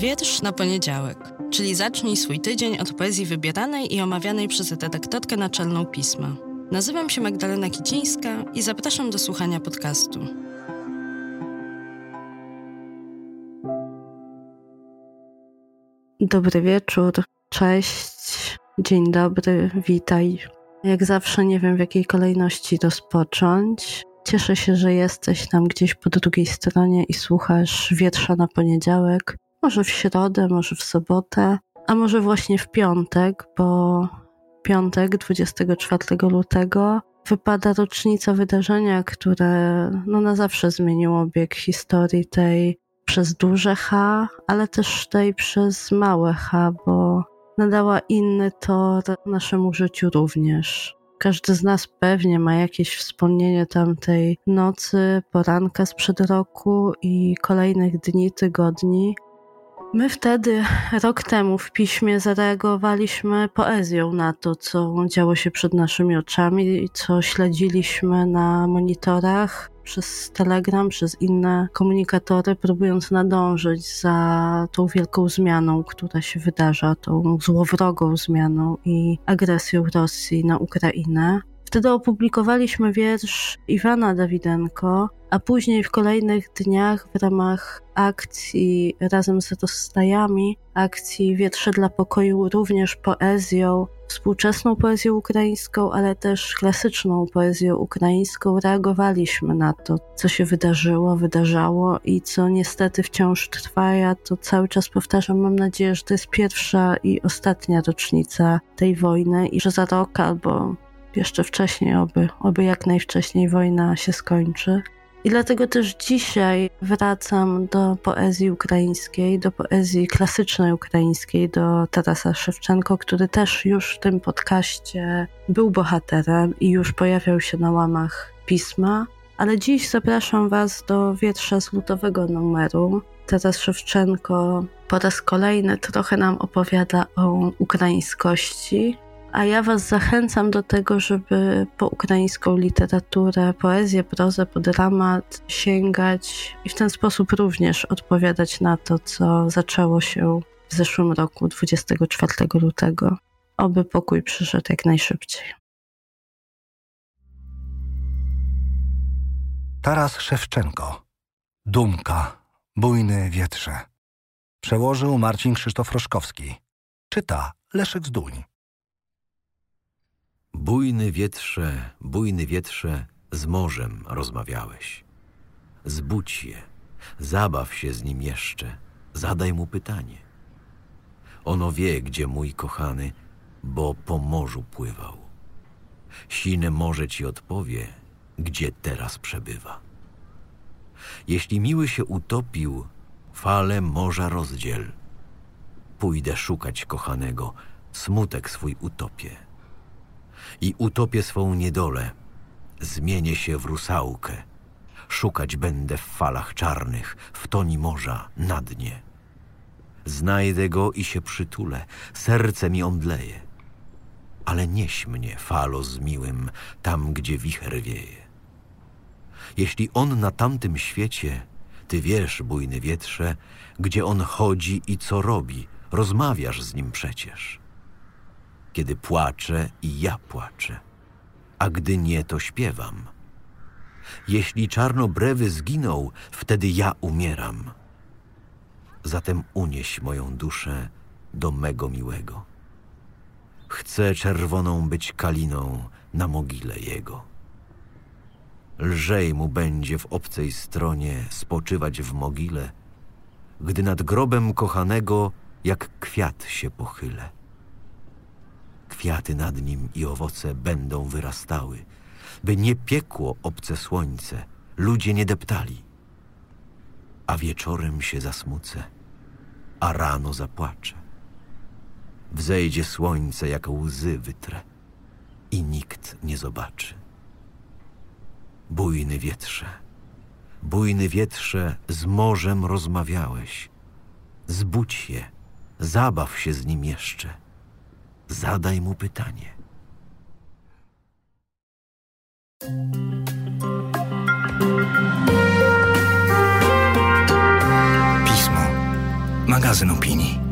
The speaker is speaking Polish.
Wiersz na poniedziałek, czyli zacznij swój tydzień od poezji wybieranej i omawianej przez redaktorkę naczelną pisma. Nazywam się Magdalena Kicińska i zapraszam do słuchania podcastu. Dobry wieczór, cześć, dzień dobry, witaj. Jak zawsze nie wiem w jakiej kolejności rozpocząć. Cieszę się, że jesteś tam gdzieś po drugiej stronie i słuchasz wiersza na poniedziałek. Może w środę, może w sobotę, a może właśnie w piątek, bo piątek 24 lutego wypada rocznica wydarzenia, które no, na zawsze zmieniło bieg historii tej przez duże H, ale też tej przez małe H, bo nadała inny tor naszemu życiu również. Każdy z nas pewnie ma jakieś wspomnienie tamtej nocy, poranka sprzed roku i kolejnych dni, tygodni. My wtedy, rok temu, w piśmie zareagowaliśmy poezją na to, co działo się przed naszymi oczami, co śledziliśmy na monitorach przez Telegram, przez inne komunikatory, próbując nadążyć za tą wielką zmianą, która się wydarza, tą złowrogą zmianą i agresją Rosji na Ukrainę. Wtedy opublikowaliśmy wiersz Iwana Dawidenko, a później w kolejnych dniach w ramach akcji razem z rozstajami, akcji Wietrze dla Pokoju, również poezją, współczesną poezją ukraińską, ale też klasyczną poezją ukraińską, reagowaliśmy na to, co się wydarzyło, wydarzało i co niestety wciąż trwa. Ja to cały czas powtarzam, mam nadzieję, że to jest pierwsza i ostatnia rocznica tej wojny i że za rok albo jeszcze wcześniej, oby, oby jak najwcześniej wojna się skończy. I dlatego też dzisiaj wracam do poezji ukraińskiej, do poezji klasycznej ukraińskiej, do Tarasa Szewczenko, który też już w tym podcaście był bohaterem i już pojawiał się na łamach pisma. Ale dziś zapraszam Was do wietrza z lutowego numeru. Taras Szewczenko po raz kolejny trochę nam opowiada o ukraińskości, a ja Was zachęcam do tego, żeby po ukraińską literaturę, poezję, prozę, po dramat sięgać i w ten sposób również odpowiadać na to, co zaczęło się w zeszłym roku, 24 lutego. Oby pokój przyszedł jak najszybciej. Taras Szewczenko. Dumka. Bujny wietrze. Przełożył Marcin Krzysztof Roszkowski. Czyta Leszek Zduń. Bujny wietrze, bujny wietrze, z morzem rozmawiałeś. Zbudź je, zabaw się z nim jeszcze, zadaj mu pytanie. Ono wie, gdzie mój kochany, bo po morzu pływał. Sine morze ci odpowie, gdzie teraz przebywa. Jeśli miły się utopił, fale morza rozdziel. Pójdę szukać kochanego, smutek swój utopię i utopię swą niedolę. Zmienię się w rusałkę. Szukać będę w falach czarnych, w toni morza, na dnie. Znajdę go i się przytulę, serce mi omdleje. Ale nieś mnie, falo z miłym, tam, gdzie wicher wieje. Jeśli on na tamtym świecie, ty wiesz, bujny wietrze, gdzie on chodzi i co robi, rozmawiasz z nim przecież kiedy płaczę i ja płaczę, a gdy nie, to śpiewam. Jeśli czarnobrewy zginął, wtedy ja umieram. Zatem unieś moją duszę do mego miłego. Chcę czerwoną być kaliną na mogile jego. Lżej mu będzie w obcej stronie spoczywać w mogile, gdy nad grobem kochanego jak kwiat się pochylę. Kwiaty nad nim i owoce będą wyrastały, by nie piekło obce słońce, ludzie nie deptali. A wieczorem się zasmucę, a rano zapłaczę. Wzejdzie słońce, jak łzy wytrę i nikt nie zobaczy. Bujny wietrze, bujny wietrze, z morzem rozmawiałeś. Zbudź je, zabaw się z nim jeszcze Zadaj mu pytanie. Pismo. magazyn opinii.